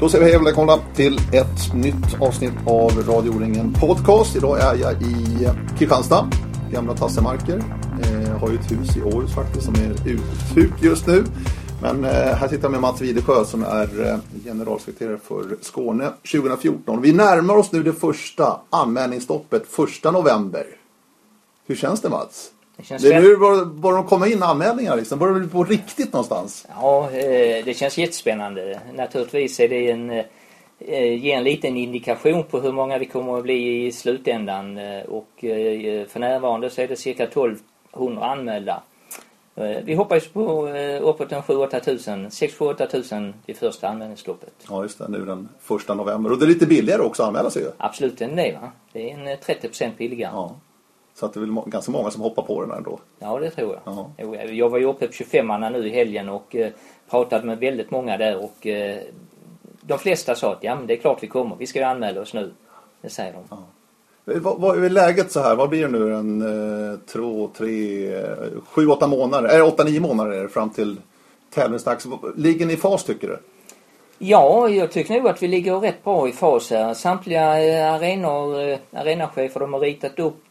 Då säger vi hej och välkomna till ett nytt avsnitt av Radio Ringen Podcast. Idag är jag i Kristianstad, gamla Tassemarker. Jag har ju ett hus i Åhus faktiskt som är uthyrt just nu. Men eh, här sitter jag med Mats Videsjö som är eh, generalsekreterare för Skåne 2014. Vi närmar oss nu det första anmälningsstoppet, första november. Hur känns det Mats? Det Det är nu börjar börjar de komma in anmälningar liksom. Börjar det bli på riktigt någonstans? Ja, eh, det känns jättespännande. Naturligtvis är det en, eh, ger en liten indikation på hur många vi kommer att bli i slutändan. Eh, Och för närvarande så är det cirka 1200 anmälda. Vi hoppas på uppåt en 7-8 tusen, 6-7-8 tusen i första anmälningsstoppet. Ja just det, nu den första november. Och det är lite billigare också att anmäla sig ju. Absolut en det va. Det är en eh, 30% billigare. Ja. Så att det är väl ganska många som hoppar på den ändå. Ja, det tror jag. Ja. Jo, jag- var ju uppe på 25 nu i helgen och eh, pratade med väldigt många där och eh, de flesta sa att ja men det är klart vi kommer, vi ska ju anmäla oss nu. Det säger de. Eh, Vad, vad är läget så här? Vad blir det nu? En eh, två, tre, sju, åtta månader? Äh, åtta, nio månader är det fram till tävlingsdags. Ligger ni i fas tycker du? Ja, jag tycker nog att vi ligger rätt bra i fas här. Samtliga arenor, arenachefer de har ritat upp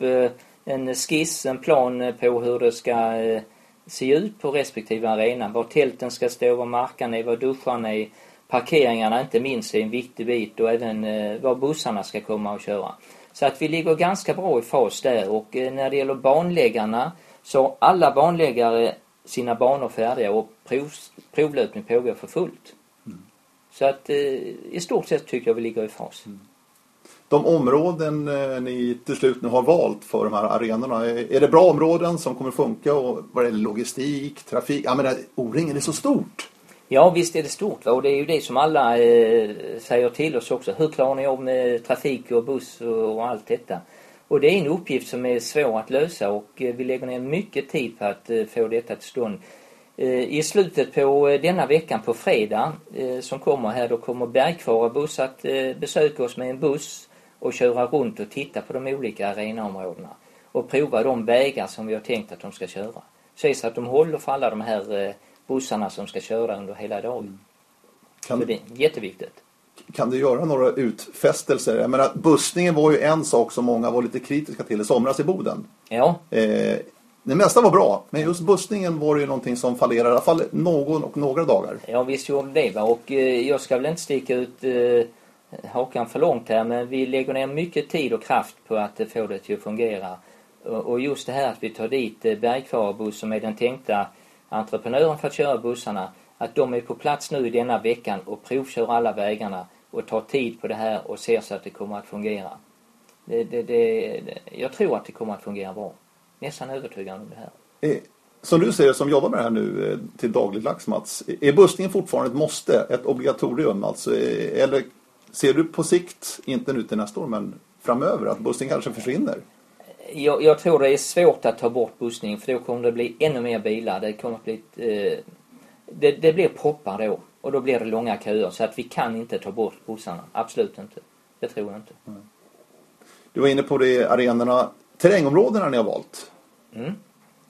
en skiss, en plan eh, på hur det ska eh, se ut på respektive arena. Var tälten ska stå, var markarna är, var duscharna är. Parkeringarna inte minst är en viktig bit och även eh, var bussarna ska komma och köra. Så att vi ligger ganska bra i fas där och när det gäller banläggarna så har alla banläggare sina banor färdiga och prov, provlöpning pågår för fullt. Så att i stort sett tycker jag vi ligger i fas. De områden eh, ni till slut nu har valt för de här arenorna. Är, det bra områden som kommer funka? Och vad är det logistik, trafik? Ja men O-ringen är så stort. Ja visst är det stort va? och det är ju det som alla eh, säger till oss också. Hur klarar ni av med trafik och buss och, och allt detta? Och det är en uppgift som är svår att lösa och eh, vi lägger ner mycket tid på att eh, få detta till stånd. Eh, I slutet på eh, denna veckan på fredag som kommer här då kommer Bergkvara buss att besöka oss med en buss och köra runt och titta på de olika arenaområdena och prova de vägar som vi har tänkt att de ska köra. Se så att de håller för alla de här eh, bussarna som ska köra under hela dagen. Så Kan, det är jätteviktigt. kan du göra några utfästelser? Jag menar, bussningen var ju en sak som många var lite kritiska till i somras i Boden. Ja, Eh, det mesta var bra, men just bussningen var ju någonting som fallerade i alla fall någon och några dagar. Ja, visst gjorde det va. Och eh, jag ska väl inte sticka ut eh, hakan för långt här men vi lägger ner mycket tid och kraft på att få det till att fungera. Och, just det här att vi tar dit eh, Bergkvarabuss som är den tänkta entreprenören för att köra bussarna. Att de är på plats nu i denna veckan och provkör alla vägarna och tar tid på det här och ser så att det kommer att fungera. Det, det, det, jag tror att det kommer att fungera bra. Nästan övertygad om det här. Eh, som du säger som jobbar med det här nu eh, till dagligdags Mats, är bussningen fortfarande ett måste, ett obligatorium alltså? Eller ser du på sikt, inte nu till nästa år men framöver, att bussningen kanske försvinner? Jag, jag tror det är svårt att ta bort bussning för då kommer det bli ännu mer bilar. Det kommer att bli... Eh, det, det blir proppar då och då blir det långa köer så att vi kan inte ta bort bussarna. Absolut inte. Det tror jag inte. Du var inne på det, arenorna, terrängområdena ni har valt. Mm.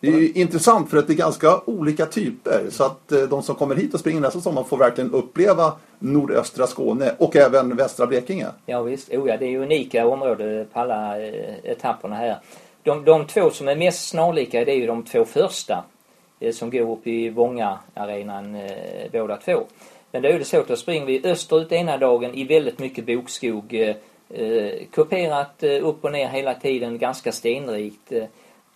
Det är ju intressant för att det är ganska olika typer. Så att eh, de som kommer hit och springer nästa sommar får verkligen uppleva nordöstra Skåne och även västra Blekinge. Ja visst, oh, ja, det är unika områden på alla eh, etapperna här. De, de två som är mest snarlika det är ju de två första eh, som går upp i Vånga-arenan eh, båda två. Men då är det så att då springer vi österut ena dagen i väldigt mycket bokskog. Eh, kuperat eh, upp och ner hela tiden, ganska stenrikt.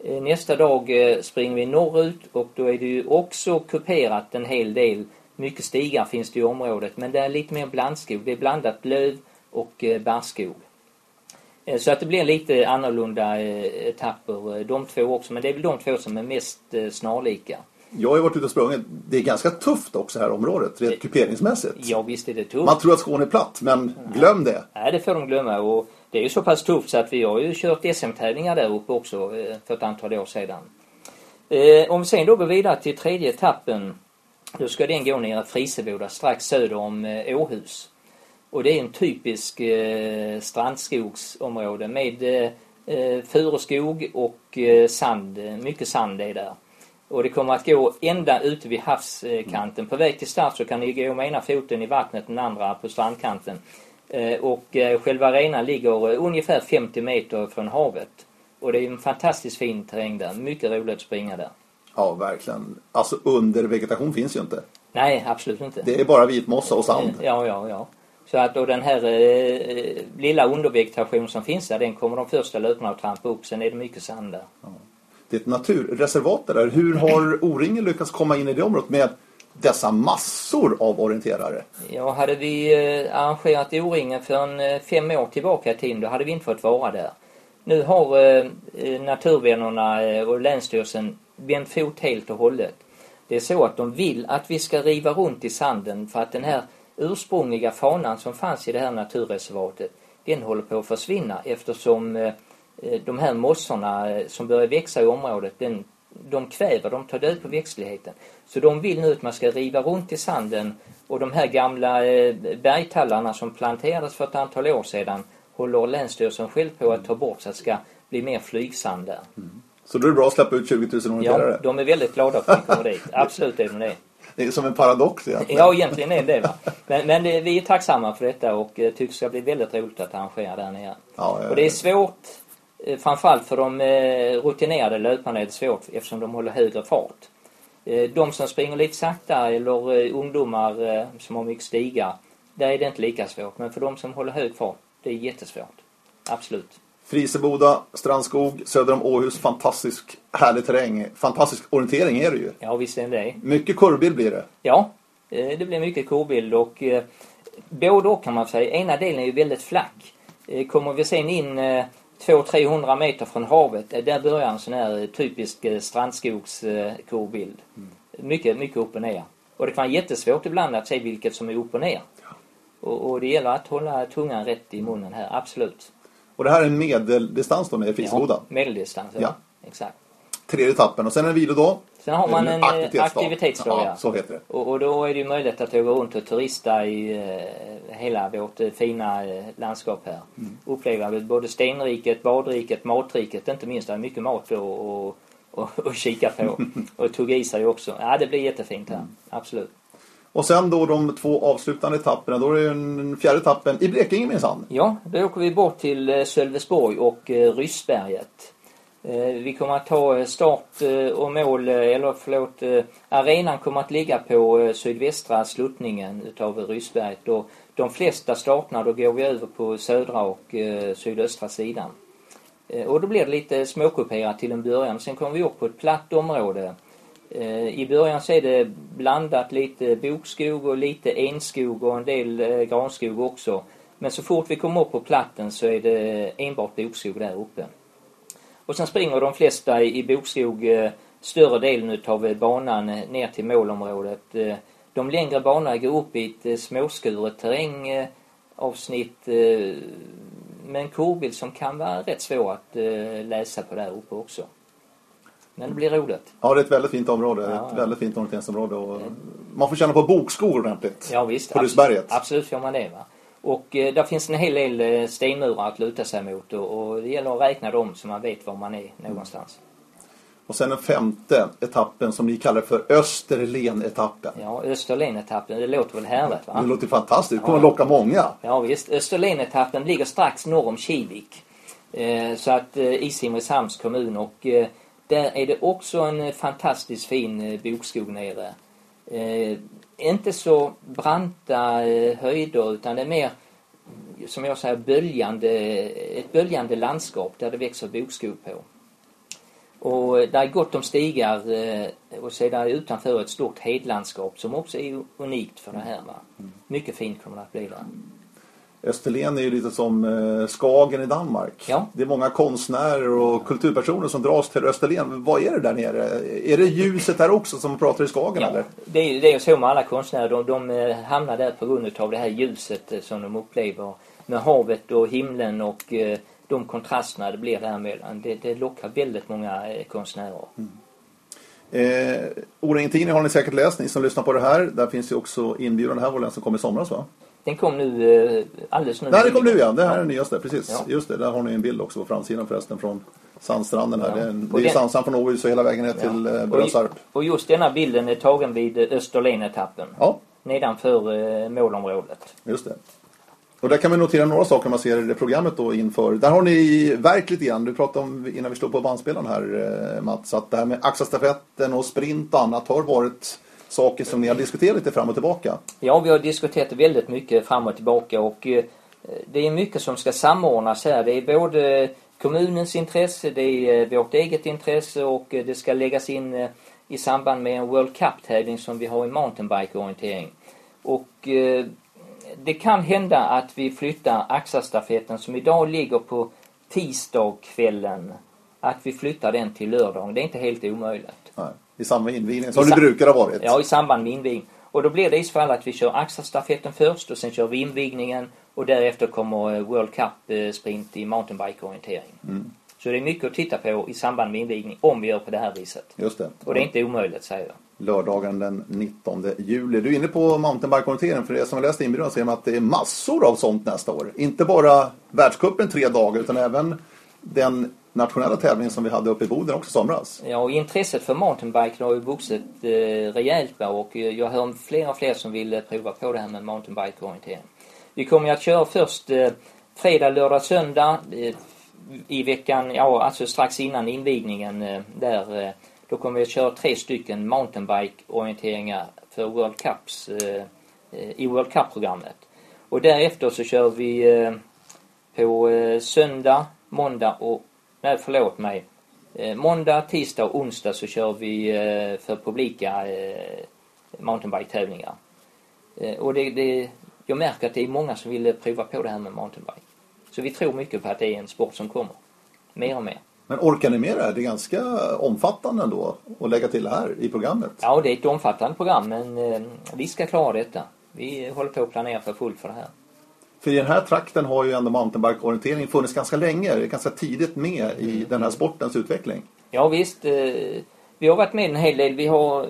Eh, nästa dag eh, springer vi norrut och då är det ju också kuperat en hel del. Mycket stigar finns det i området men det är lite mer blandskog. Det är blandat löv och eh, barrskog. Så att det blir lite annorlunda etapper de två också men det är väl de två som är mest snarlika. Jag har ju varit ute och sprungit. Det är ganska tufft också här området, rent kuperingsmässigt. Ja visst är det tufft. Man tror att Skåne är platt, men glöm det. Nej, det får de glömma. Och det är ju så pass tufft så att vi har ju kört SM-tävlingar där uppe också eh, för ett antal år sedan. Eh, om vi sen då går vidare till tredje etappen. Då ska den gå ner i Friseboda strax söder om eh, Åhus. Och det är en typisk eh, strandskogsområde med eh, furuskog och eh, sand. Mycket sand är där. Och det kommer att gå ända ute vid havskanten. På väg till start så kan ni gå med ena foten i vattnet, den andra på strandkanten. Eh, och eh, själva arenan ligger ungefär 50 meter från havet. Och det är en fantastiskt fin terräng där. Mycket roligt att springa där. Ja, verkligen. Alltså under vegetation finns ju inte. Nej, absolut inte. Det är bara vitmossa och sand. Ja, ja, ja. Så att då den här eh, lilla undervegetation som finns där, den kommer de första löparna att trampa upp. Sen är det mycket sand där. Ja. Det är ett naturreservat där. Hur har O-ringen lyckats komma in i det området med dessa massor av orienterare? Ja, hade vi eh, arrangerat O-ringen för en eh, fem år tillbaka i tiden, då hade vi inte fått vara där. Nu har eh, eh naturvännerna och Länsstyrelsen vänt fot helt och hållet. Det är så att de vill att vi ska riva runt i sanden för att den här ursprungliga fanan som fanns i det här naturreservatet, den håller på att försvinna eftersom de här mossorna som börjar växa i området, den, de kväver, de tar död på växtligheten. Så de vill nu att man ska riva runt i sanden och de här gamla bergtallarna som planterades för ett antal år sedan håller Länsstyrelsen själv på att ta bort så att det ska bli mer flygsand där. Mm. Så då är det bra att släppa ut 20 000 orienterare? Ja, de är väldigt glada för att vi kommer dit. Absolut är de det. Det är som en paradox egentligen. Ja, egentligen är det va. Men, men det, vi är tacksamma för detta och eh, tycker det ska bli väldigt roligt att arrangera där nere. Ja, ja, och det är svårt, eh, framförallt för de eh, rutinerade löparna är det svårt eftersom de håller högre fart. De som springer lite sakta eller ungdomar som har mycket stigar, där är det inte lika svårt. Men för de som håller hög fart, det är jättesvårt. Absolut. Friseboda, Strandskog, söder om Åhus. Fantastisk härlig terräng. Fantastisk orientering är det ju. Ja, visst är det. Mycket kurvbild blir det. Ja, eh, det blir mycket kurvbild och eh, både och kan man säga. Ena delen är ju väldigt flack. Eh, kommer vi sen in 200-300 meter från havet, där börjar en sån här typisk strandskogskurvbild. Mm. Mycket, mycket upp och ner. Och det kan vara jättesvårt ibland att se vilket som är upp och ner. Och, och det gäller att hålla tungan rätt i munnen här, absolut. Och det här är en medeldistans då nere i Fisboda? Ja, medeldistans, ja. ja. Exakt. Tredje etappen och sen en vilodag. Sen har man en, eh, aktivitetsdag. Ja, så heter det. Och, och, då är det ju möjligt att åka runt och turista i eh, hela vårt eh, fina eh, landskap här. Mm. Uppleva både stenriket, badriket, matriket, inte minst. Det är mycket mat och, och, och, och kika på. och tugga i sig också. Ja, det blir jättefint här. Mm. Absolut. Och sen då de två avslutande etapperna, då är det den fjärde etappen i Blekinge minsann. Ja, då åker vi bort till eh, Sölvesborg och Ryssberget. Eh, vi kommer att ta eh, start eh, och mål, eller förlåt, arenan kommer att ligga på sydvästra sluttningen utav Ryssberget och de flesta starterna då går vi över på södra och sydöstra sidan. Och då blir det lite småkuperat till en början. Sen kommer vi upp på ett platt område I början så är det blandat lite bokskog och lite enskog och en del granskog också. Men så fort vi kommer upp på platten så är det enbart bokskog där uppe. Och sen springer de flesta i bokskog eh, större delen utav banan ner till målområdet. De längre banorna går upp i ett småskuret terrängavsnitt med en kurvbild som kan vara rätt svår att läsa på där uppe också. Men det blir roligt. Ja, det är ett väldigt fint område. Ja, ett väldigt fint orienteringsområde. Och man får känna på bokskor ordentligt. Ja, visst. På Ryssberget. Absolut får man det. Va? Och eh, där finns en hel del eh, stenmurar att luta sig mot och, det gäller att räkna dem så man vet var man är någonstans. Och sen den femte etappen som ni kallar för Österlen-etappen. Ja, Österlen-etappen, det låter väl härligt va? Det låter fantastiskt, det kommer ja. locka många. Ja visst, Österlen-etappen ligger strax norr om Kivik. Eh, så att i Simrishamns kommun och där är det också en fantastiskt fin bokskog nere. Eh, inte så branta eh, höjder utan det är mer som jag säger böljande, ett böljande landskap där det växer bokskog på. Och där är gott om stigar eh, och sedan utanför ett stort hedlandskap som också är unikt för det här. Va? Mm. Mycket fint kommer det att bli där. Österlen är ju lite som eh, Skagen i Danmark. Ja. Det är många konstnärer och kulturpersoner som dras till Österlen. Vad är det där nere? Är det ljuset där också som pratar i Skagen ja, eller? Det är, det är så med alla konstnärer. De, de eh, hamnar där på grund av det här ljuset eh, som de upplever. Med havet och himlen och de kontrasterna det blir däremellan. Det, det lockar väldigt många konstnärer. Mm. Eh, Oringen har ni säkert läst, ni som lyssnar på det här. Där finns ju också inbjudan. Det här var den som kom i somras va? Den kom nu eh, alldeles nu. Nej, den kom nu ja. Det här är den nyaste, precis. Ja. Just det, där har ni en bild också på framsidan förresten från sandstranden här. Ja. Det är, en- Och det är den- sandstrand från Åhus och hela vägen ner till eh, Och, Brösarp. och just denna bilden är tagen vid eh, Österlenetappen. Ja, Nedanför eh, målområdet. just det. Och där kan vi notera några saker man ser i det programmet då inför. Där har ni verk lite grann. Du pratade om innan vi slog på bandspelaren här Mats. Att det här med axelstafetten och sprint och annat har varit saker som ni har diskuterat lite fram och tillbaka. Ja, vi har diskuterat väldigt mycket fram och tillbaka och eh, det är mycket som ska samordnas här. Det är både kommunens intresse, det är eh, vårt eget intresse och eh, det ska läggas in i samband med en World Cup-tävling som vi har i mountainbike-orientering. Och eh, det kan hända att vi flyttar axelstafetten som idag ligger på tisdagskvällen, att vi flyttar den till lördagen. Det är inte helt omöjligt. Nej, I samma invigning som I det brukar ha varit. Ja, i samband med invigning. Och då blir det i så fall att vi kör axelstafetten först och sen kör vi invigningen och därefter kommer eh, World Cup eh, sprint i mountainbike-orientering. Mm. Så det är mycket att titta på i samband med invigning om vi gör på det här viset. Just det. Och det är inte omöjligt säger jag. Lördagen den 19 juli. Du är inne på mountainbike-orienteringen. För det som jag läste i inbjudan ser man att det är massor av sånt nästa år. Inte bara världscupen tre dagar utan även den nationella tävling som vi hade uppe i Boden också i somras. Ja, och intresset för mountainbike har ju vuxit eh, rejält va? och eh, jag hör om fler och fler som vill eh, prova på det här med mountainbike-orientering. Vi kommer ju att köra först eh, fredag, lördag, söndag eh, i veckan, ja alltså strax innan invigningen eh, där. Eh, då kommer vi att köra tre stycken mountainbike-orienteringar för World Cups eh, eh i World Cup-programmet. Och därefter så kör vi eh, på eh, söndag, måndag och, nej förlåt mig, Eh, måndag, tisdag och onsdag så kör vi eh, för publika eh, mountainbike-tävlingar. Och det, det, jag märker att det är många som vill prova på det här med mountainbike. Så vi tror mycket på att det är en sport som kommer. Mer och mer. Men orkar ni med det här? Det är ganska omfattande ändå att lägga till här i programmet. Ja, det är ett omfattande program men vi ska klara detta. Vi håller på att planera för fullt för det här. För i den här trakten har ju ändå mountainbike-orientering funnits ganska länge. Det är ganska tidigt med i den här sportens utveckling. Ja visst, eh, vi har varit med en hel del. Vi har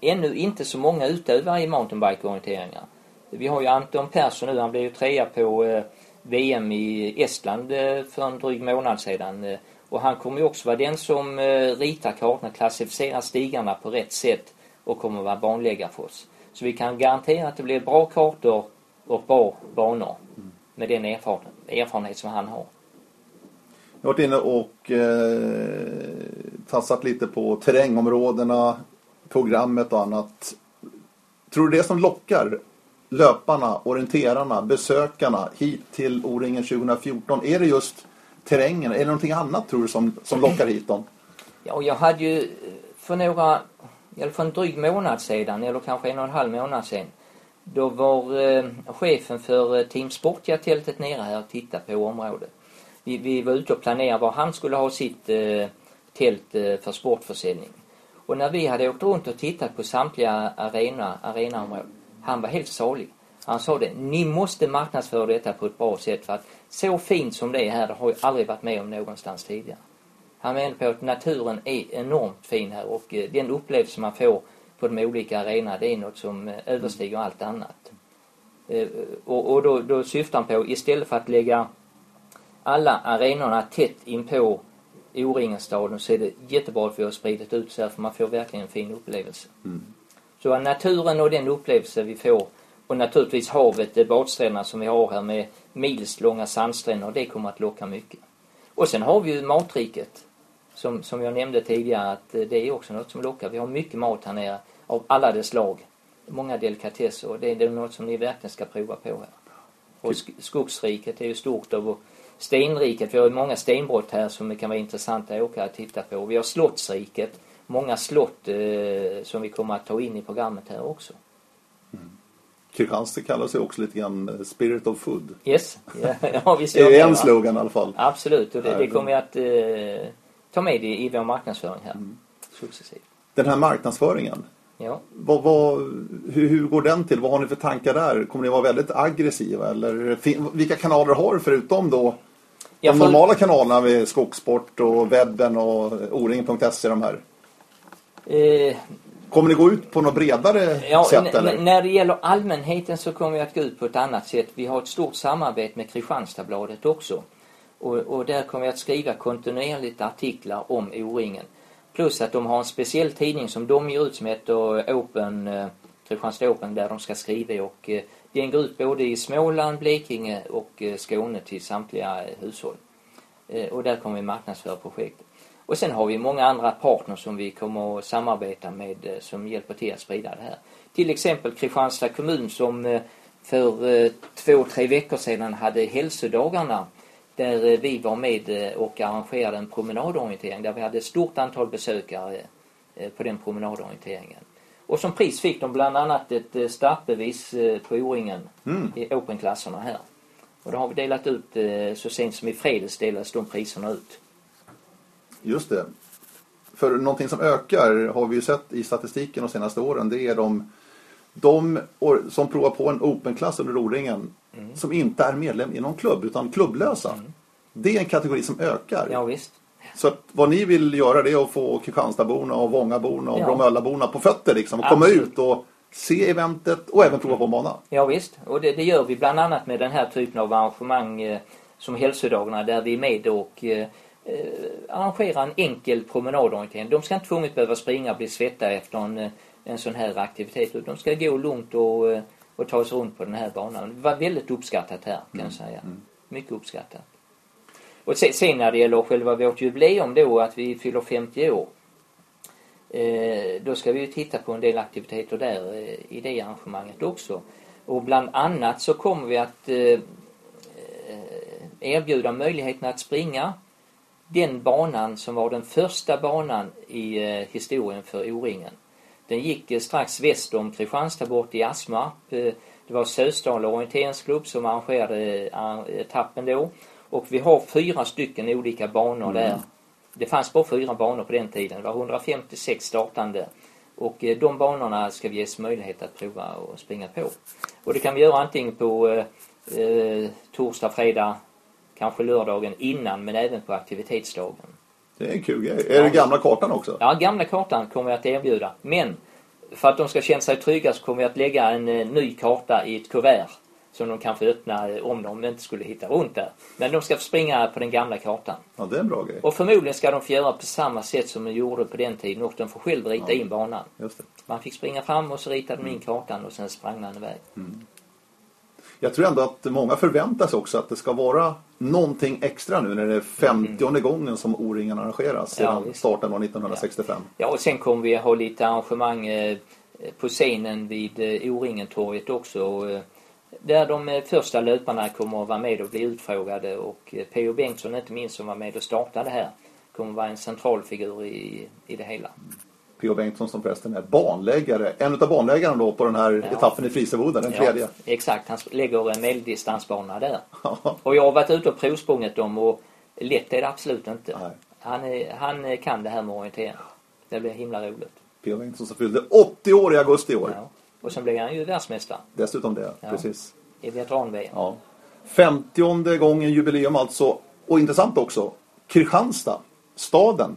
ännu inte så många utövare i mountainbike-orienteringar. Vi har ju Anton Persson nu, han blev ju trea på eh, VM i Estland eh, för en dryg månad sedan. Och han kommer ju också vara den som ritar kartorna, klassificerar stigarna på rätt sätt och kommer vara banläggare för oss. Så vi kan garantera att det blir bra kartor och bra banor med den erfarenhet, erfarenhet som han har. Jag har varit inne och eh, tassat lite på terrängområdena, programmet och annat. Tror du det som lockar löparna, orienterarna, besökarna hit till O-ringen 2014? Är det just terrängen? Är det någonting annat tror du som, som lockar hit dem? Ja, jag hade ju för några, eller för en dryg månad sedan, eller kanske en och en halv månad sedan, då var eh, chefen för eh, Team Sportia-tältet nere här och tittade på området. Vi, vi var ute och planerade var han skulle ha sitt eh, tält eh, för sportförsäljning. Och när vi hade åkt runt och tittat på samtliga arena, arenaområden, han var helt salig. Han sa det, ni måste marknadsföra detta på ett bra sätt för att så fint som det är här, det har jag aldrig varit med om någonstans tidigare. Han menar på att naturen är enormt fin här och eh, den upplevelse man får på de olika arenorna det är något som eh, överstiger allt annat. Eh, Och, och då, då syftar han på istället för att lägga alla arenorna tätt inpå O-ringenstaden så är det jättebra att vi har spridit ut så här för man får verkligen en fin upplevelse. Så naturen och den upplevelse vi får och naturligtvis havet, badstränderna som vi har här med milslånga sandstränder, det kommer att locka mycket. Och sen har vi ju matriket. Som, som jag nämnde tidigare att eh, det är också något som lockar. Vi har mycket mat här nere av alla dess slag. Många delikatesser och det, är något som ni verkligen ska prova på här. Och sk- skogsriket är ju stort och stenriket, vi har ju många stenbrott här som kan vara intressanta att åka och titta på. Vi har slottsriket, många slott eh, som vi kommer att ta in i programmet här också. Kristianstad kallar sig också lite grann eh, Spirit of Food. Yes, ja, ja visst Det är en slogan i alla fall. Absolut, och det det- kommer vi att eh, ta med i, i vår marknadsföring här. Successivt. Den här marknadsföringen. Ja. Vad, vad, hur, hur går den till? Vad har ni för tankar där? Kommer ni vara väldigt aggressiva? Eller vilka kanaler har du förutom då de får- normala kanalerna med Skogsport och webben och oringen.se de här? Eh, Kommer ni gå ut på något bredare ja, sätt eller? när det gäller allmänheten så kommer vi att gå ut på ett annat sätt. Vi har ett stort samarbete med Kristianstadsbladet också. Och, och där kommer jag att skriva kontinuerligt artiklar om O-ringen. Plus att de har en speciell tidning som de ger ut som heter Open, eh, Kristianstad Open där de ska skriva och eh, den går ut både i Småland, Blekinge och eh, Skåne till samtliga eh, hushåll. Eh, och där kommer vi marknadsföra projektet. Och sen har vi många andra partners som vi kommer att samarbeta med eh, som hjälper till att sprida det här. Till exempel Kristianstad kommun som eh, för eh, två, tre veckor sedan hade hälsodagarna där eh, vi var med eh, och arrangerade en promenadorientering där vi hade ett stort antal besökare eh, på den promenadorienteringen. Och som pris fick de bland annat ett startbevis på O-ringen Mm. i Open-klasserna här. Och det har vi delat ut så sent som i fredags delades de priserna ut. Just det. För någonting som ökar har vi ju sett i statistiken de senaste åren. Det är de, de som provar på en open-klass under O-ringen som inte är medlem i någon klubb utan klubblösa. Det är en kategori som ökar. Ja, visst. Så att vad ni vill göra det är att få Kristianstadborna och Vångaborna och Ja. Bromöllaborna på fötter liksom. Och komma ut och se eventet och även prova på en bana. Ja, visst. Och det, det gör vi bland annat med den här typen av arrangemang eh, som hälsodagarna där vi är med och eh, eh, arrangerar en enkel promenadorientering. De ska inte tvunget behöva springa och bli svetta efter en, eh, en sån här aktivitet. De ska gå lugnt och, eh, och ta sig runt på den här banan. Det var väldigt uppskattat här kan jag säga. Mycket uppskattat. Och sen, sen när det gäller själva vårt jubileum då, att vi fyller 50 år. Eh, då ska vi ju titta på en del aktiviteter där eh, i det arrangemanget också. Och bland annat så kommer vi att eh, eh, erbjuda möjligheten att springa den banan som var den första banan i eh, historien för O-ringen. Den gick strax väster om Kristianstad bort i Asmarp. Eh, det var Sösdala orienteringsklubb som arrangerade eh, etappen då. Och vi har fyra stycken olika banor där. Det fanns bara fyra banor på den tiden. Det var 156 startande. Och eh, de banorna ska vi ges möjlighet att prova och springa på. Och det kan vi göra antingen på eh, torsdag, fredag, kanske lördagen innan men även på aktivitetsdagen. Det är en kul grej. Är det gamla kartan också? Ja, gamla kartan kommer vi att erbjuda. Men för att de ska känna sig trygga så kommer vi att lägga en eh, ny karta i ett kuvert som de kan få öppna eh, om de inte skulle hitta runt där. Men de ska få springa på den gamla kartan. Ja, det är en bra grej. Och förmodligen ska de få göra på samma sätt som de gjorde på den tiden och de får själv rita in banan. Just det. Man fick springa fram och så ritade de in kartan och sen sprang man iväg. Jag tror ändå att många förväntar sig också att det ska vara någonting extra nu när det är 50 gången som O-ringen arrangeras Ja, sedan visst. starten var 1965. Ja, och sen kommer vi ha lite arrangemang eh, på scenen vid eh, O-ringen-torget också. eh, Där de första löparna kommer att vara med och bli utfrågade och P.O. Bengtsson inte minst som var med och startade här kommer att vara en central figur i, i det hela. P.O. Bengtsson som förresten är banläggare. En utav banläggarna då på den här Ja. etappen i Frisevoda, den tredje. Ja, exakt, han lägger en medeldistansbana där. Och jag har varit ute och provsprungit dem och lätt är det absolut inte. Nej. Han, är, han kan det här med orientering. Det blir himla roligt. P.O. Bengtsson som fyllde 80 år i augusti i år. Ja. Och sen blir han ju världsmästare Dessutom det, Ja. precis. i veteran-VM. Ja. 50 gången jubileum alltså. Och intressant också, Kristianstad, staden,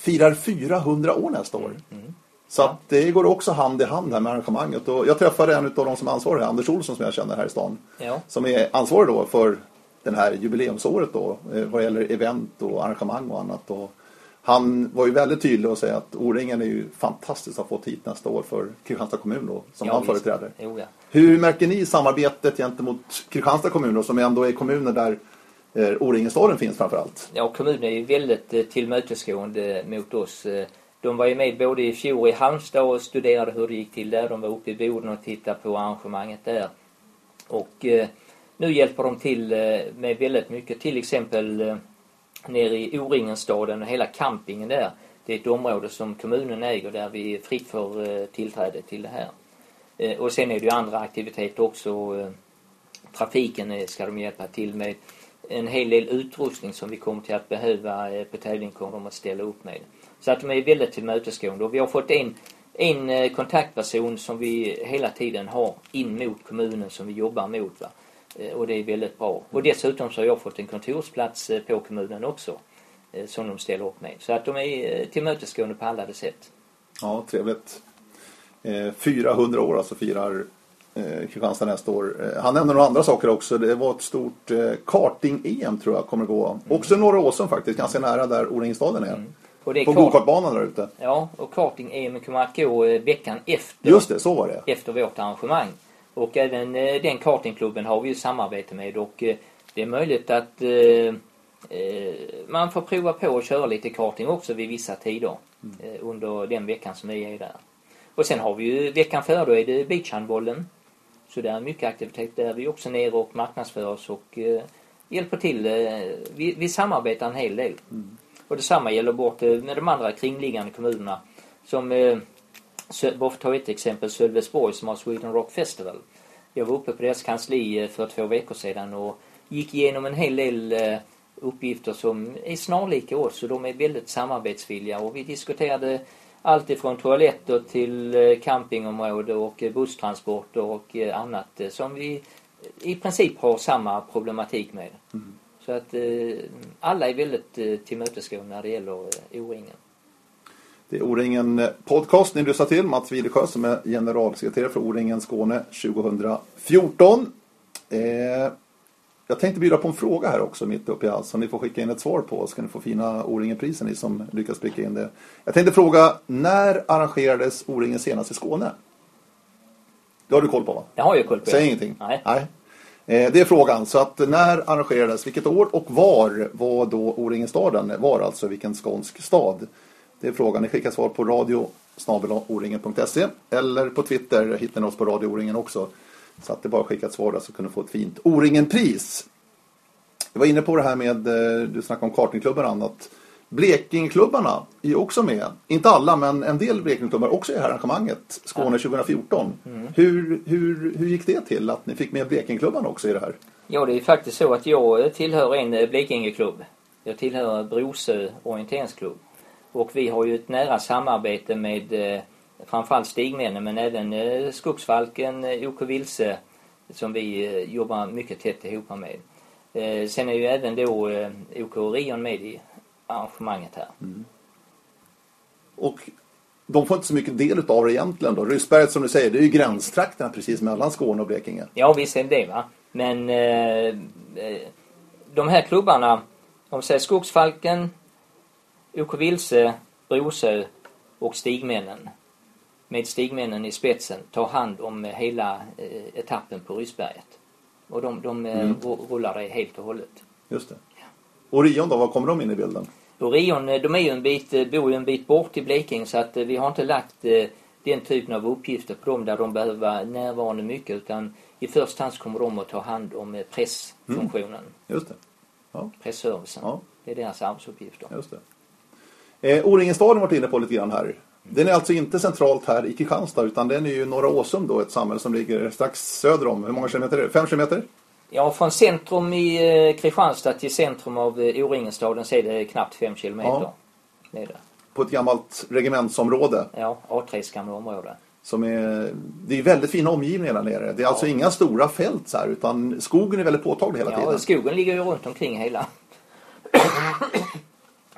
firar 400 år nästa år. Mm, Så att det går också hand i hand här med arrangemanget. Och jag träffade en av de som är ansvariga, Anders Olsson som jag känner här i stan. Ja. Som är ansvarig då för det här jubileumsåret då. eh, Vad gäller event och arrangemang och annat. Och han var ju väldigt tydlig och säga att O-ringen är ju fantastiskt att ha fått hit nästa år för Kristianstad kommun då, som Ja, han visst. företräder. Jo, ja. Hur märker ni samarbetet gentemot Kristianstad kommun då, som ändå är kommunen där Eh, O-Ringenstaden finns framförallt? ja, kommunen är ju väldigt eh, tillmötesgående mot oss. Eh, de var ju med både i fjol i Halmstad och studerade hur det gick till där. De var uppe i Boden och tittade på arrangemanget där. Och nu hjälper de till med väldigt mycket. Till exempel nere i O-Ringenstaden och hela campingen där. Det är ett område som kommunen äger där vi är fritt för tillträde till det här. Och sen är det ju andra aktiviteter också. Trafiken ska de hjälpa till med. En hel del utrustning som vi kommer till att behöva eh, på tävling kommer de att ställa upp med. Så att de är väldigt tillmötesgående och vi har fått en, en eh, kontaktperson som vi hela tiden har in mot kommunen som vi jobbar mot. Va? Eh, och det är väldigt bra. Och dessutom så har jag fått en kontorsplats på kommunen också som de ställer upp med. Så att de är tillmötesgående på alla sätt. Ja, trevligt. 400 år alltså firar eh, Kristianstad nästa år. Eh, han nämnde några andra saker också. Det var ett stort eh, karting-EM tror jag kommer gå. Mm. Också norra Åsum faktiskt, ganska nära där O-ringstaden är. Och det är På kart- gokartbanan där ute. Ja, och karting-EM kommer att gå veckan efter, Just det, så var det. efter vårt arrangemang. Och även eh, den kartingklubben har vi ju samarbete med och eh, det är möjligt att eh, eh, man får prova på att köra lite karting också vid vissa tider eh, under den veckan som vi är där. Och sen har vi ju veckan före då är det beachhandbollen. Så det är mycket aktivitet där. Vi är också nere och marknadsför oss och eh, hjälper till. Eh, vi, vi samarbetar en hel del. Och detsamma gäller bort eh, med de andra kringliggande kommunerna. Som, eh, bara för att ta ett exempel, Sölvesborg som har Sweden Rock Festival. Jag var uppe på deras kansli eh, för två veckor sedan och gick igenom en hel del uppgifter som är snarlika oss och de är väldigt samarbetsvilliga och vi diskuterade allt ifrån toaletter till eh, campingområde och eh, busstransporter och eh, annat som vi i princip har samma problematik med. Så att alla är väldigt tillmötesgående när det gäller O-ringen. Det är O-ringen podcast ni lyssnar till. Mats Wilesjö som är generalsekreterare för O-ringen Skåne 2014. Eh, jag tänkte bjuda på en fråga här också mitt uppe i allt som ni får skicka in ett svar på. Så kan ni få fina O-ringen-priser ni som lyckas pricka in det. Jag tänkte fråga, när arrangerades O-ringen senast i Skåne? Det har du koll på va? Det har jag koll på. Säg ingenting. Nej. Eh, Det är frågan. Så att när arrangerades, vilket år och var var då O-ringen-staden? Var alltså vilken skånsk stad? Det är frågan. Ni skickar svar på radio eller på Twitter hittar ni oss på Radio O-ringen också. Så att det bara att skicka ett svar där så kan du få ett fint O-ringen-pris. Jag var inne på det här med, eh, du snackade om kartingklubbar och annat. Blekingeklubbarna är också med. Inte alla, men en del Blekingeklubbar är också i det här arrangemanget. Skåne 2014. Hur, hur, hur gick det till att ni fick med Blekingeklubbarna också i det här? Ja, det är faktiskt så att jag tillhör en eh, Blekingeklubb. Jag tillhör Brosö orienteringsklubb. Och vi har ju ett nära samarbete med eh, framförallt Stigmännen men även eh, Skogsfalken, eh, OK Vilse som vi eh, jobbar mycket tätt ihop med. Sen är ju även då OK Orion med i arrangemanget här. Och de får inte så mycket del av det egentligen då. Ryssberget som du säger, det är ju gränstrakterna precis mellan Skåne och Blekinge. Ja, visst är det va. Men eh, de här klubbarna, om säger Skogsfalken, OK Vilse, Brosö och Stigmännen med Stigmännen i spetsen tar hand om eh, hela eh, etappen på Ryssberget. Och de, de eh, ru- rullar det helt och hållet. Just det. Orion då, var kommer de in i bilden? Orion, de är ju en bit, bor ju en bit bort i Blekinge så att vi har inte lagt den typen av uppgifter på dem där de behöver vara närvarande mycket utan i första hand kommer de att ta hand om pressfunktionen, Just det. Ja, pressservicen. Ja. Det är deras arbetsuppgifter. just det. Eh, O-ringenstaden har varit inne på lite grann här. Den är alltså inte centralt här i Kristianstad utan den är ju Norra Åsum då, ett samhälle som ligger strax söder om. Hur många kilometer är det? Fem kilometer? Ja, från centrum i eh, Kristianstad till centrum av eh, O-ringenstaden så är det knappt fem kilometer. Ja. Det det. På ett gammalt regementsområde. Ja, A3s gamla område. Som är, det är väldigt fina omgivningar där nere. Det är alltså inga stora fält så här, utan skogen är väldigt påtaglig hela Ja, tiden. skogen ligger ju runt omkring hela...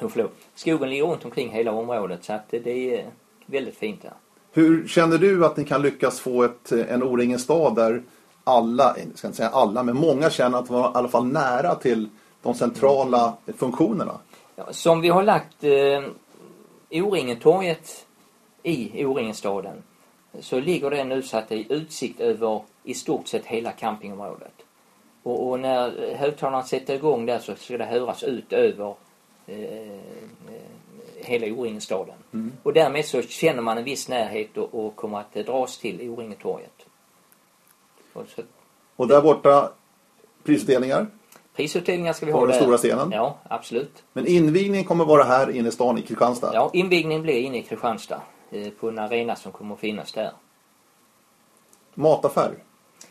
oh, förlåt. Skogen ligger runt omkring hela området så att det- är väldigt fint där. Hur känner du att ni kan lyckas få ett, en O-ringen stad där alla, jag ska inte säga alla, men många känner att de var i alla fall nära till de centrala funktionerna? Ja, som vi har lagt eh, O-ringen-torget i O-ringen-staden så ligger det nu så att det är utsikt över i stort sett hela campingområdet. Och, och när högtalarna sätter igång där så ska det höras ut över hela O-ringen-staden. Och därmed så känner man en viss närhet och, och kommer att eh, dras till O-ringen-torget. Och så, Och där borta, prisutdelningar. prisutdelningar ska vi På ha den där. stora scenen. Ja, absolut. Men invigningen kommer vara här inne i stan i Kristianstad. Ja, invigningen blir inne i Kristianstad eh, på en arena som kommer att finnas där. Mataffär.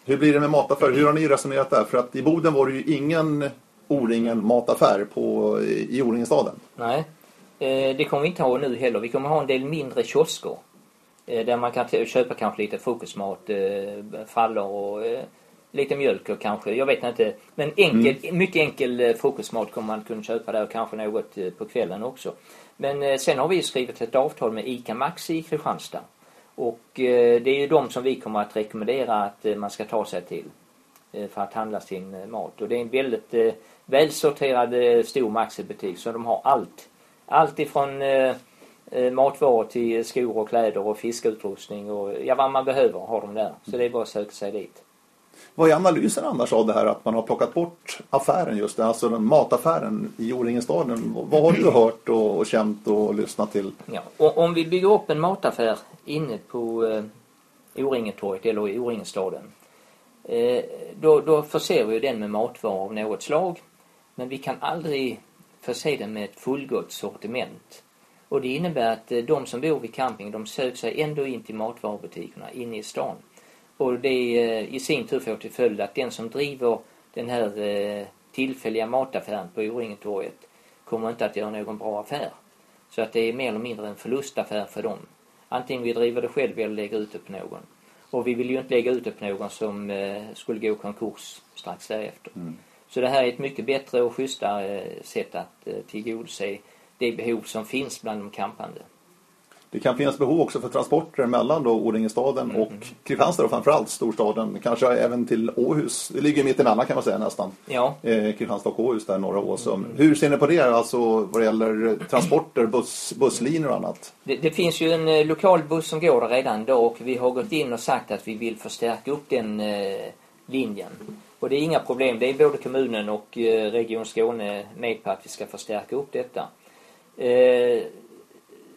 Hur blir det med mataffär? Hur har ni resonerat där? För att i Boden var det ju ingen O-ringen mataffär på, i O-ringenstaden. Nej, eh, det kommer vi inte ha nu heller. Vi kommer ha en del mindre kiosker eh, där man kan köpa kanske lite frukostmat, eh, frallor och lite mjölk och kanske, jag vet inte. Men enkel, mycket enkel frukostmat kommer man kunna köpa där och kanske något på kvällen också. Men sen har vi skrivit ett avtal med ICA Maxi i Kristianstad. Och det är ju de som vi kommer att rekommendera att man ska ta sig till för att handla sin mat. Och det är en väldigt välsorterad stor Maxi-butik så de har allt. Allt ifrån matvaror till skor och kläder och fiskeutrustning och ja, vad man behöver har de där. Så det är bara att söka sig dit. Vad är analysen annars av det här att man har plockat bort affären just det, alltså den mataffären i O-ringestaden? Vad har du hört och, och känt och lyssnat till? Ja, och om vi bygger upp en mataffär inne på eh, O-ringetorget eller i O-ringestaden eh, då, då förser vi den med matvaror av något slag men vi kan aldrig förse den med ett fullgott sortiment. Och det innebär att eh, de som bor vid camping de söker sig ändå in till matvarubutikerna inne i stan. Och det eh, i sin tur får till följd att den som driver den här eh, tillfälliga mataffären på Oringetorget kommer inte att göra någon bra affär. Så att det är mer eller mindre en förlustaffär för dem. Antingen vi driver det själv eller lägger ut det på någon. Och vi vill ju inte lägga ut det på någon som skulle gå konkurs strax därefter. Mm. Så det här är ett mycket bättre och schysstare sätt att tillgodose det behov som finns bland de campande. Det kan finnas behov också för transporter mellan då Odingestaden mm. och Kristianstad och framförallt storstaden. Kanske även till Åhus. Det ligger mitt emellan kan man säga nästan. Ja. Eh, Kristianstad och Åhus där norra Åsum. Mm. Hur ser ni på det alltså vad det gäller transporter, buss, busslinjer och annat? Det, det, finns ju en eh, lokal buss som går där redan då och vi har gått in och sagt att vi vill förstärka upp den eh, linjen. Och det är inga problem. Det är både kommunen och eh, Region Skåne med på att vi ska förstärka upp detta. Eh,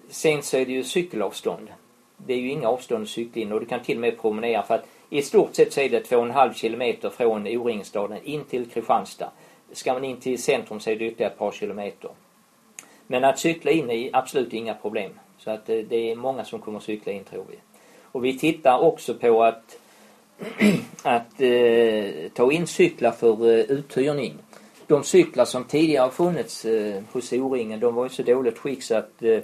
sen så är det ju cykelavstånd. Det är ju inga avstånd att cykla in och du kan till och med promenera för att i stort sett så är det 2,5 kilometer från O-ringstaden in till Kristianstad. Ska man in till centrum så är det ytterligare ett par kilometer. Men att cykla in är absolut inga problem. Så att eh, det är många som kommer att cykla in tror vi. Och vi tittar också på att, att eh, ta in cyklar för eh, uthyrning de cyklar som tidigare funnits eh, hos O-ringen de var i så dåligt skick så att eh,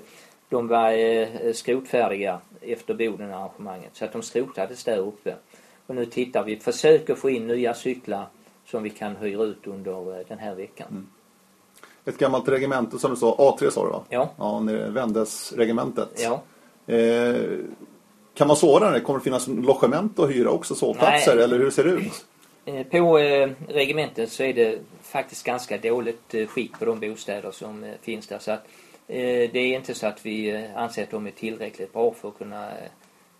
de var eh, skrotfärdiga efter Boden-arrangemanget. Så att de skrotades där uppe. Och nu tittar vi, försöker få in nya cyklar som vi kan hyra ut under eh, den här veckan. Mm. Ett gammalt regemente som du sa, A3 sa du va? Ja. Ja, Vändes regementet. Ja. Eh, kan man sova där? Kommer det finnas logement att hyra också, sovplatser? Nej. Eller hur ser det ut? Eh, på eh, regementet så är det faktiskt ganska dåligt eh, skick på de bostäder som finns där. Så att, det är inte så att vi anser att de är tillräckligt bra för att kunna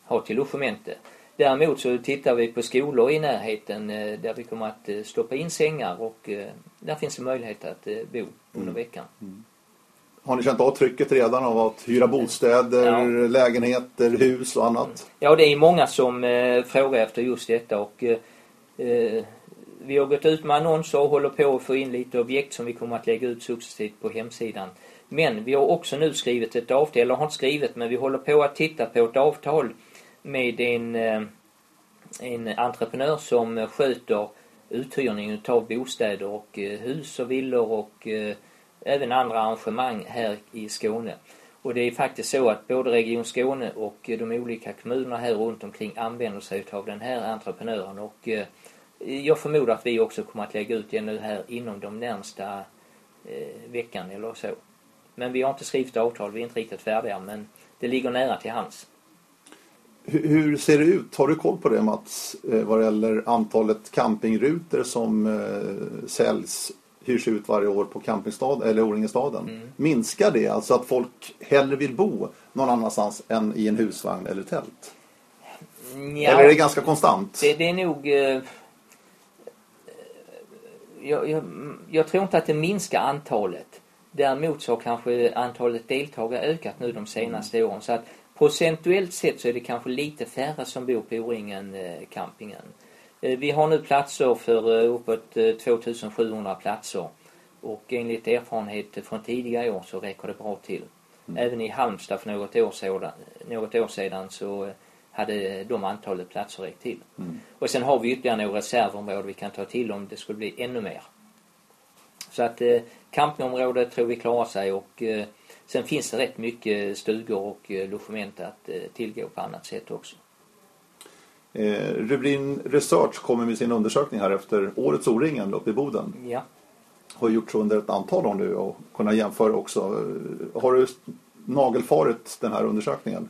ha till logemente. Däremot så tittar vi på skolor i närheten där vi kommer att stoppa in sängar och där finns det möjlighet att bo under mm. veckan. Mm. Har ni känt av trycket redan av att hyra bostäder, ja. lägenheter, hus och annat? Ja, det är många som frågar efter just detta och vi har gått ut med annonser och håller på att få in lite objekt som vi kommer att lägga ut successivt på hemsidan. Men vi har också nu skrivit ett avtal, eller har inte skrivit men vi håller på att titta på ett avtal med en, eh, en entreprenör som sköter uthyrning utav bostäder och eh, hus och villor och eh, även andra arrangemang här i Skåne. Och det är faktiskt så att både Region Skåne och de olika kommunerna här runt omkring använder sig av den här entreprenören och eh, jag förmodar att vi också kommer att lägga ut det nu här inom de närmsta eh, veckan eller så. Men vi har inte skrivit avtal, vi är inte riktigt färdiga men det ligger nära till hands. Hur, ser det ut? Har du koll på det Mats? Eh, vad det gäller antalet campingrutor som säljs, hyrs ut varje år på campingstad eller O-ringestaden. Mm. Minskar det? Alltså att folk hellre vill bo någon annanstans än i en husvagn eller tält? Ja, eller är det ganska konstant? Det, det är nog eh, jag, jag, jag tror inte att det minskar antalet. Däremot så har kanske antalet deltagare ökat nu de senaste mm. åren. Så att procentuellt sett så är det kanske lite färre som bor på O-ringen eh, campingen. Eh, vi har nu platser för eh, uppåt 2700 platser. Och enligt erfarenhet från tidigare år så räcker det bra till. Mm. Även i Halmstad för något år sedan, något år sedan så hade de antalet platser räckt till. Mm. Och sen har vi ytterligare några reservområden vi kan ta till om det skulle bli ännu mer. Så att eh, campingområdet tror vi klarar sig och eh, sen finns det rätt mycket stugor och eh, logement att eh, tillgå på annat sätt också. Eh, Rubrin Research kommer med sin undersökning här efter årets O-ringen uppe i Boden. Ja. Har gjort så under ett antal år nu och kunna jämföra också. Har du nagelfarit den här undersökningen?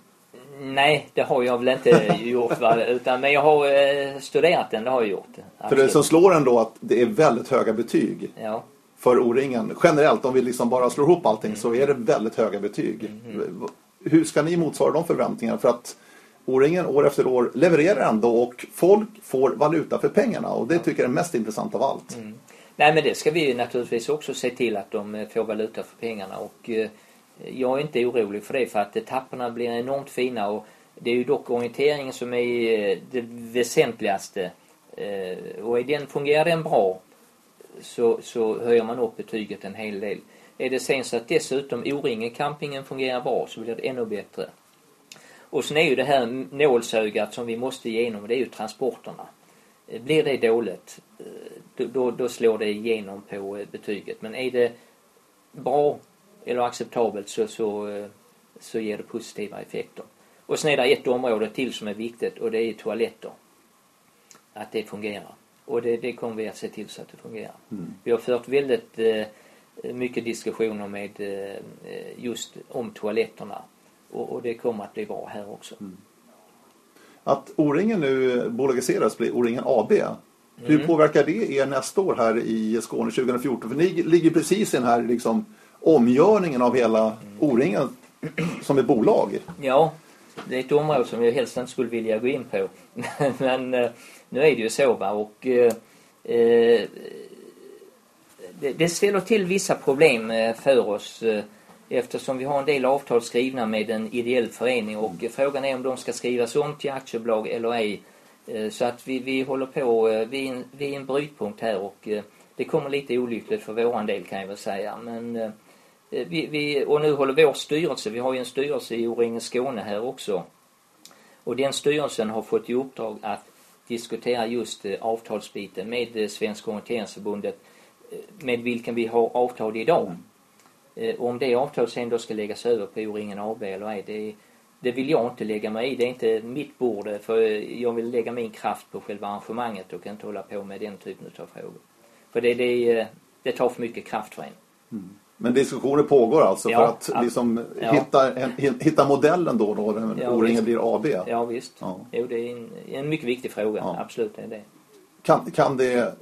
Nej, det har jag väl inte gjort. Va? Utan, men jag har eh, studerat den, det har jag gjort. För det som slår ändå att det är väldigt höga betyg Ja. för O-ringen. Generellt, om vi liksom bara slår ihop allting så är det väldigt höga betyg. Hur ska ni motsvara de förväntningarna? För att O-ringen år efter år levererar ändå och folk får valuta för pengarna och det tycker jag är mest intressant av allt. Nej men det ska vi naturligtvis också se till att de eh, får valuta för pengarna och eh, jag är inte orolig för det för att etapperna blir enormt fina och det är ju dock orienteringen som är eh, det väsentligaste och är den, fungerar den bra så, så höjer man upp betyget en hel del. Är det sen så att dessutom O-ringen campingen fungerar bra så blir det ännu bättre. Och sen är ju det här nålsögat som vi måste igenom, det är ju transporterna. Eh, Blir det dåligt, eh, då, då, slår det igenom på eh, betyget. Men är det bra eller acceptabelt så, så, så ger det positiva effekter. Och sen är det ett område till som är viktigt och det är toaletter. Att det fungerar. Och det, det kommer vi att se till så att det fungerar. Vi har fört väldigt mycket diskussioner med just om toaletterna. Och, och det kommer att bli bra här också. Att O-ringen nu bolagiseras blir O-ringen AB. Hur Mm. påverkar det er nästa år här i Skåne 2014? För ni ligger precis i den här liksom, omgörningen av hela O-ringen som ett bolag. Ja, det är ett område som jag helst inte skulle vilja gå in på. Men eh, nu är det ju så va och eh, eh, det, det ställer till vissa problem eh, för oss eftersom vi har en del avtal skrivna med en ideell förening och eh, frågan är om de ska skrivas om till aktiebolag eller ej. Eh, Så att vi, vi håller på, eh, vi är, en, vi är en brytpunkt här och eh, det kommer lite olyckligt för våran del kan jag väl säga. Men vi, vi, och nu håller vår styrelse, vi har ju en styrelse i O-ringen Skåne här också. Och den styrelsen har fått i uppdrag att diskutera just avtalsbiten med Svenska Orienteringsförbundet med vilken vi har avtal idag. Eh, och om det avtalet sen då ska läggas över på O-ringen AB eller ej, det, det vill jag inte lägga mig i. Det är inte mitt bord eh, för eh, jag vill lägga min kraft på själva arrangemanget och inte hålla på med den typen av frågor. För det, det, eh, det tar för mycket kraft för en. Men diskussioner pågår alltså Ja, för att liksom Ja. hitta, en, hitta modellen då, då när Ja, O-ringen blir AB. Ja visst. Ja. Jo, det är en, en mycket viktig fråga. Ja. Absolut är det. Kan, kan det,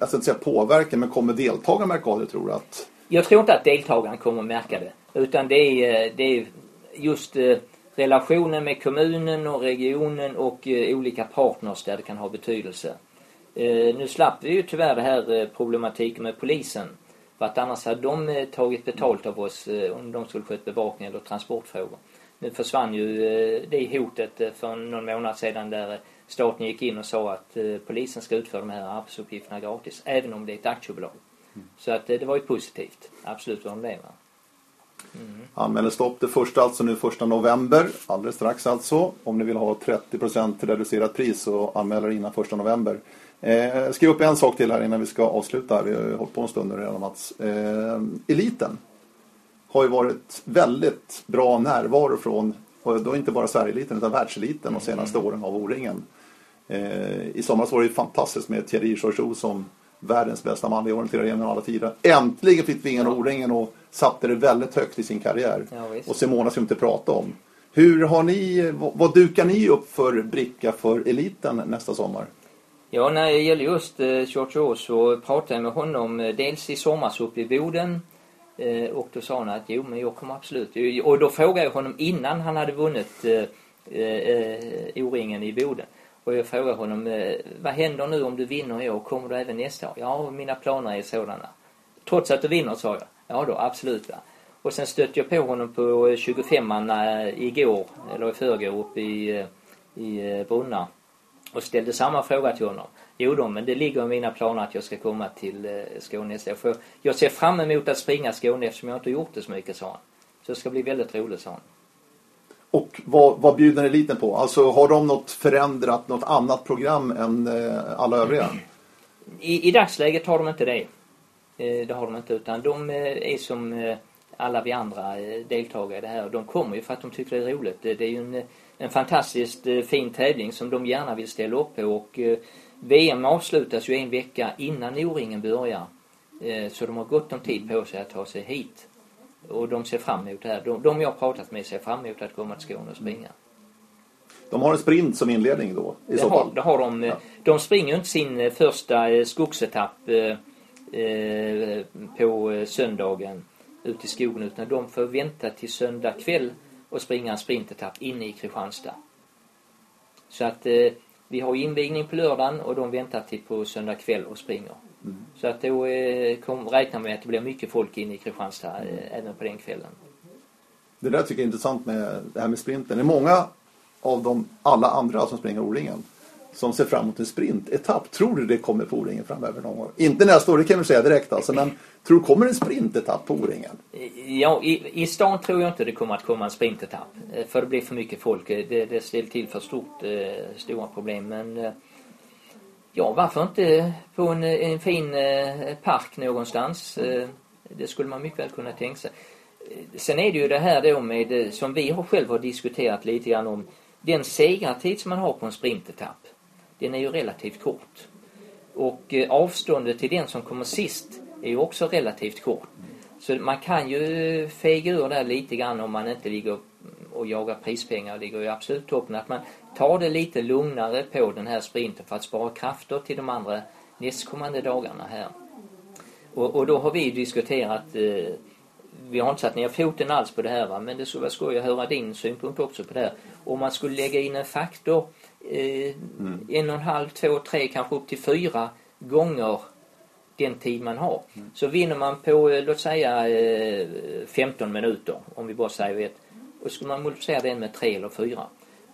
alltså inte säga påverka, men kommer deltagarna märka av det tror du? Att, jag tror inte att deltagarna kommer att märka det. Utan det är, eh, det är just eh, relationen med kommunen och regionen och eh, olika partners där det kan ha betydelse. Nu slapp vi ju tyvärr det här problematiken med polisen. För att annars hade de tagit betalt av oss om de skulle sköta bevakning eller transportfrågor. Nu försvann ju det hotet för någon månad sedan där staten gick in och sa att polisen ska utföra de här arbetsuppgifterna gratis, även om det är ett aktiebolag. Så att eh, det var ju positivt. Absolut var det va. anmäler stopp det första, alltså nu första november, alldeles strax alltså. Om ni vill ha 30% reducerat pris så anmäler innan första november. Eh, skriv upp en sak till här innan vi ska avsluta. Vi har ju hållit på en stund nu redan Mats. Eh, eliten har ju varit väldigt bra närvaro från, och då inte bara Sverigeeliten utan världseliten de senaste åren av O-ringen. Eh, I somras var det ju fantastiskt med Thierry Chouchou som världens bästa manliga orienterare genom alla tider. Äntligen fick vi in O-ringen och satte det väldigt högt i sin karriär. Ja, och Simona ska vi inte prata om. Hur har ni, vad, dukar ni upp för bricka för eliten nästa sommar? Ja, när det gäller just eh, George Orr så pratade jag med honom eh, dels i somras uppe i Boden eh, och då sa han att jo, men jag kommer absolut. Och då frågade jag honom innan han hade vunnit eh, eh, O-ringen i Boden. Och jag frågade honom, eh, vad händer nu om du vinner i år? Kommer du även nästa år? Ja, mina planer är sådana. Trots att du vinner, sa jag. Ja då, absolut. Va? Och sen stötte jag på honom på eh, 25an eh, igår, eller i förrgår, uppe i, i Brunna och ställde samma fråga till honom. Jo då, men det ligger i mina planer att jag ska komma till Skåne nästa år. För jag ser fram emot att springa Skåne eftersom jag inte gjort det så mycket, sa han. Så det ska bli väldigt roligt, sa han. Och vad, vad bjuder eliten på? Alltså har de något förändrat, något annat program än eh, alla övriga? I, I dagsläget har de inte det. Eh, det har de inte, utan de eh, är som eh, alla vi andra eh, deltagare i det här. De kommer ju för att de tycker det är roligt. Det, det är ju en, en fantastiskt eh, fin tävling som de gärna vill ställa upp på och eh, VM avslutas ju en vecka innan O-ringen börjar. Eh, så de har gott om tid på sig att ta sig hit. Och de ser fram emot det här. De, de jag har pratat med ser fram emot att komma till Skåne och springa. De har en sprint som inledning då i det så har, fall. det har de. Ja. De springer inte sin eh, första eh, skogsetapp eh, på söndagen ut i skogen utan de får vänta till söndag kväll och springa en sprintetapp inne i Kristianstad. Så att eh, vi har invigning på lördagen och de väntar till på söndag kväll och springer. Mm. Så att då eh, kom, räknar med att det blir mycket folk inne i Kristianstad eh, även på den kvällen. Det där tycker jag är intressant med det här med sprinten. Det är många av de alla andra som springer O-ringen som ser fram emot en sprintetapp. Tror du det kommer på O-ringen framöver någon gång? Inte nästa år, det kan vi säga direkt alltså, men tror du kommer en sprintetapp på O-ringen? Ja, i, i stan tror jag inte det kommer att komma en sprintetapp. Eh, för det blir för mycket folk. Eh, det, det ställer till för stort, eh, stora problem. Men eh, ja, varför inte på en, en fin eh, park någonstans? Eh, det skulle man mycket väl kunna tänka sig. Eh, sen är det ju det här då med, som vi har själv har diskuterat lite grann om, den segertid som man har på en sprintetapp, den är ju relativt kort. Och eh, avståndet till den som kommer sist är ju också relativt kort. Så man kan ju fega ur där lite grann om man inte ligger och jagar prispengar. ligger ju absolut toppen. Att man tar det lite lugnare på den här sprinten för att spara krafter till de andra nästkommande dagarna här. Och, och då har vi diskuterat eh, vi har inte satt ner foten alls på det här va? men det skulle vara skoj att höra din synpunkt också på det här. Om man skulle lägga in en faktor eh, en och en halv, två, tre, kanske upp till fyra gånger den tid man har. Så vinner man på, eh, låt säga eh, 15 minuter, om vi bara säger ett. Och skulle man multiplicera den med tre eller fyra.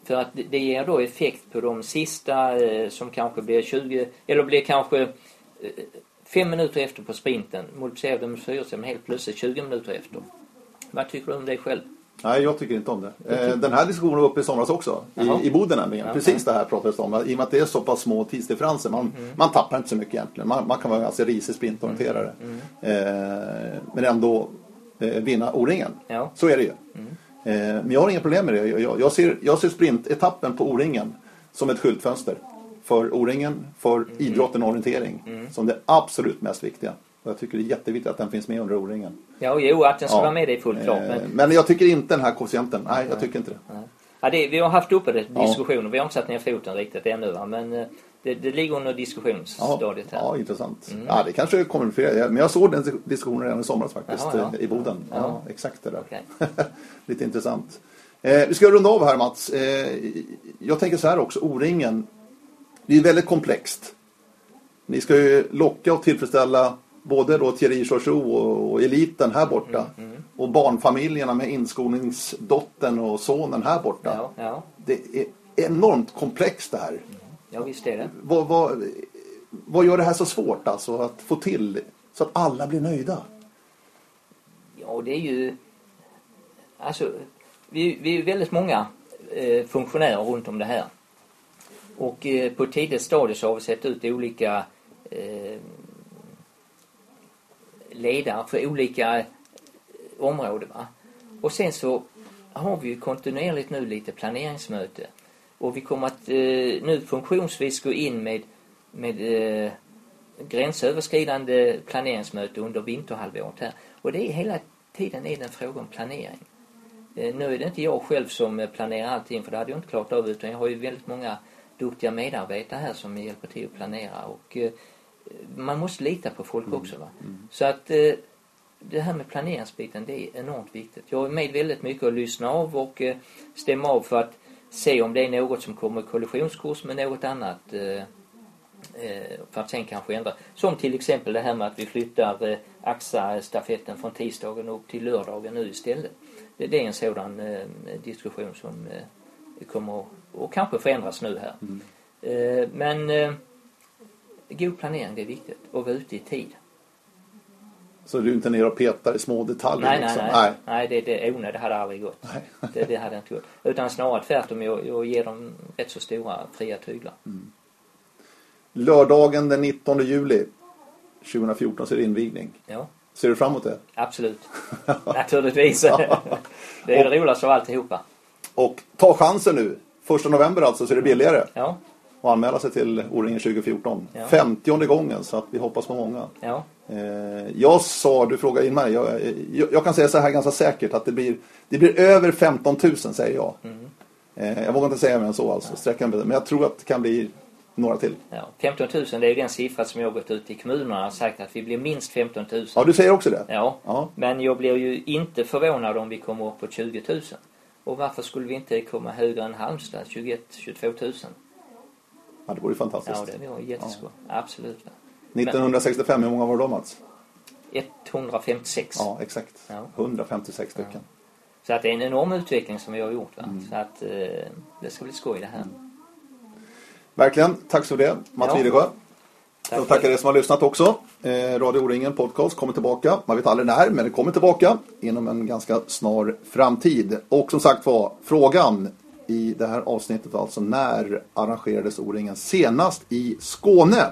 För att det- ger då effekt på de sista eh, som kanske blir 20, eller blir kanske eh, fem minuter efter på sprinten. Multiplicerar det med fyra så är man helt plötsligt 20 minuter efter. Vad tycker du om det själv? Nej, jag tycker inte om det. Eh, den här diskussionen var uppe i somras också. Jaha. I, i Boden nämligen. Ja, Precis det här pratades om. I och med att det är så pass små tidsdifferenser. Man, Mm. man tappar inte så mycket egentligen. Man, man kan vara ganska risig sprintorienterare. Mm. Eh, men ändå eh, vinna O-ringen. Ja. Så är det ju. Eh, men jag har inga problem med det. Jag, jag, jag, ser, jag ser sprintetappen på O-ringen som ett skyltfönster. För O-ringen, för Mm. idrotten och orientering. Som det absolut mest viktiga. Jag tycker det är jätteviktigt att den finns med under O-ringen. Ja, jo, att den ska Ja. vara med det är fullt klart. Eh, Men, Men jag tycker inte den här koefficienten. Nej, jag tycker inte det. ja, det, vi har haft uppe det Ja. diskussioner. Vi har inte satt ner foten riktigt ännu men eh, det, det ligger under Ja, diskussionsstadiet här. ja intressant. Ja, det kanske kommer fler. Men jag såg den diskussionen redan i somras faktiskt. Jaha, ja. eh, I Boden. Ja, Ja. Exakt det där. Okej. Lite intressant. Eh, vi ska runda av här Mats. Eh, jag tänker så här också. O-ringen. Det är väldigt komplext. Ni ska ju locka och tillfredsställa både då Thierry Chouchou och, eliten här borta. Mm, Och barnfamiljerna med inskolningsdottern och sonen här borta. Ja, ja, Det är enormt komplext det här. ja, visst är det. Vad, vad, vad gör det här så svårt alltså att få till så att alla blir nöjda? Ja, det är ju... Alltså, vi, vi är väldigt många eh, funktionärer runt om det här. Och eh, på ett tidigt stadie så har vi sett ut olika eh, ledare för olika eh, områden. Va? Och sen så har vi ju kontinuerligt nu lite planeringsmöte. Och vi kommer att eh, nu funktionsvis gå in med, med eh, gränsöverskridande planeringsmöte under vinterhalvåret här. Och det är hela tiden är det en fråga om planering. Eh, Nu är det inte jag själv som eh, planerar allting för det hade jag inte klarat av utan jag har ju väldigt många duktiga medarbetare här som hjälper till att planera och eh, man måste lita på folk också va. Så att eh, det här med planeringsbiten det är enormt viktigt. Jag är med väldigt mycket och lyssna av och eh, stämma av för att se om det är något som kommer i kollisionskurs med något annat eh, eh, för att sen kanske ändra. Som till exempel det här med att vi flyttar eh, AXA-stafetten från tisdagen upp till lördagen nu istället. Det, det är en sådan eh, diskussion som eh, kommer att, och kanske förändras nu här. Eh, men eh, god planering det är viktigt och vara ute i tid. Så du är inte ner och petar i små detaljer? Nej, nej, liksom. nej. Nej, det, det, oh, nej, det hade aldrig gått. Nej. Det, det hade inte gått. Utan snarare tvärtom, jag, jag ger dem rätt så stora fria tyglar. Lördagen den 19 juli 2014 så är det invigning. Ja, Ser du fram emot det? absolut. Naturligtvis. det är det roligaste av alltihopa. Och ta chansen nu. Första november alltså så är det billigare Ja, att anmäla sig till O-ringen 2014. Ja. 50 gången så att vi hoppas på många. ja, Eh, jag sa, du frågade in mig, jag, jag, kan säga så här ganska säkert att det blir, det blir över 15 000 säger jag. Eh, jag vågar inte säga mer än så alltså, sträckan, men jag tror att det kan bli några till. Ja, 15 000 det är ju den siffra som jag gått ut i kommunerna och sagt att vi blir minst 15 000. Ja, du säger också det? Ja, Ja. men jag blir ju inte förvånad om vi kommer upp på 20 000. Och varför skulle vi inte komma högre än Halmstad, 21 22 000? Ja, det vore ju fantastiskt. Ja, det vore jätteskoj. Absolut. va. 1965, hur många var det då Mats? 156. Ja, exakt. Ja. 156 stycken. Så att det är en enorm utveckling som vi har gjort. Va? Mm. Så att eh, det ska bli skoj det här. Verkligen, tack så det Mats Ja. Videsjö. Tack Och tackar er som har lyssnat också. Eh, Radio O-ringen podcast kommer tillbaka. Man vet aldrig när, men det kommer tillbaka inom en ganska snar framtid. Och som sagt var, frågan i det här avsnittet alltså när arrangerades O-ringen senast i Skåne?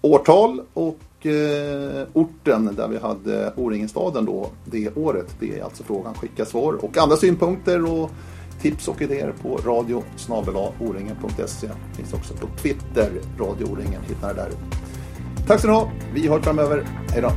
Årtal och eh, orten där vi hade O-ringenstaden då det året. Det är alltså frågan. Skicka svar och andra synpunkter och tips och idéer på radio oringen.se. Finns också på Twitter, Radio O-ringen. Hittar det där. Tack så ni ha. Vi hörs framöver. Hej då.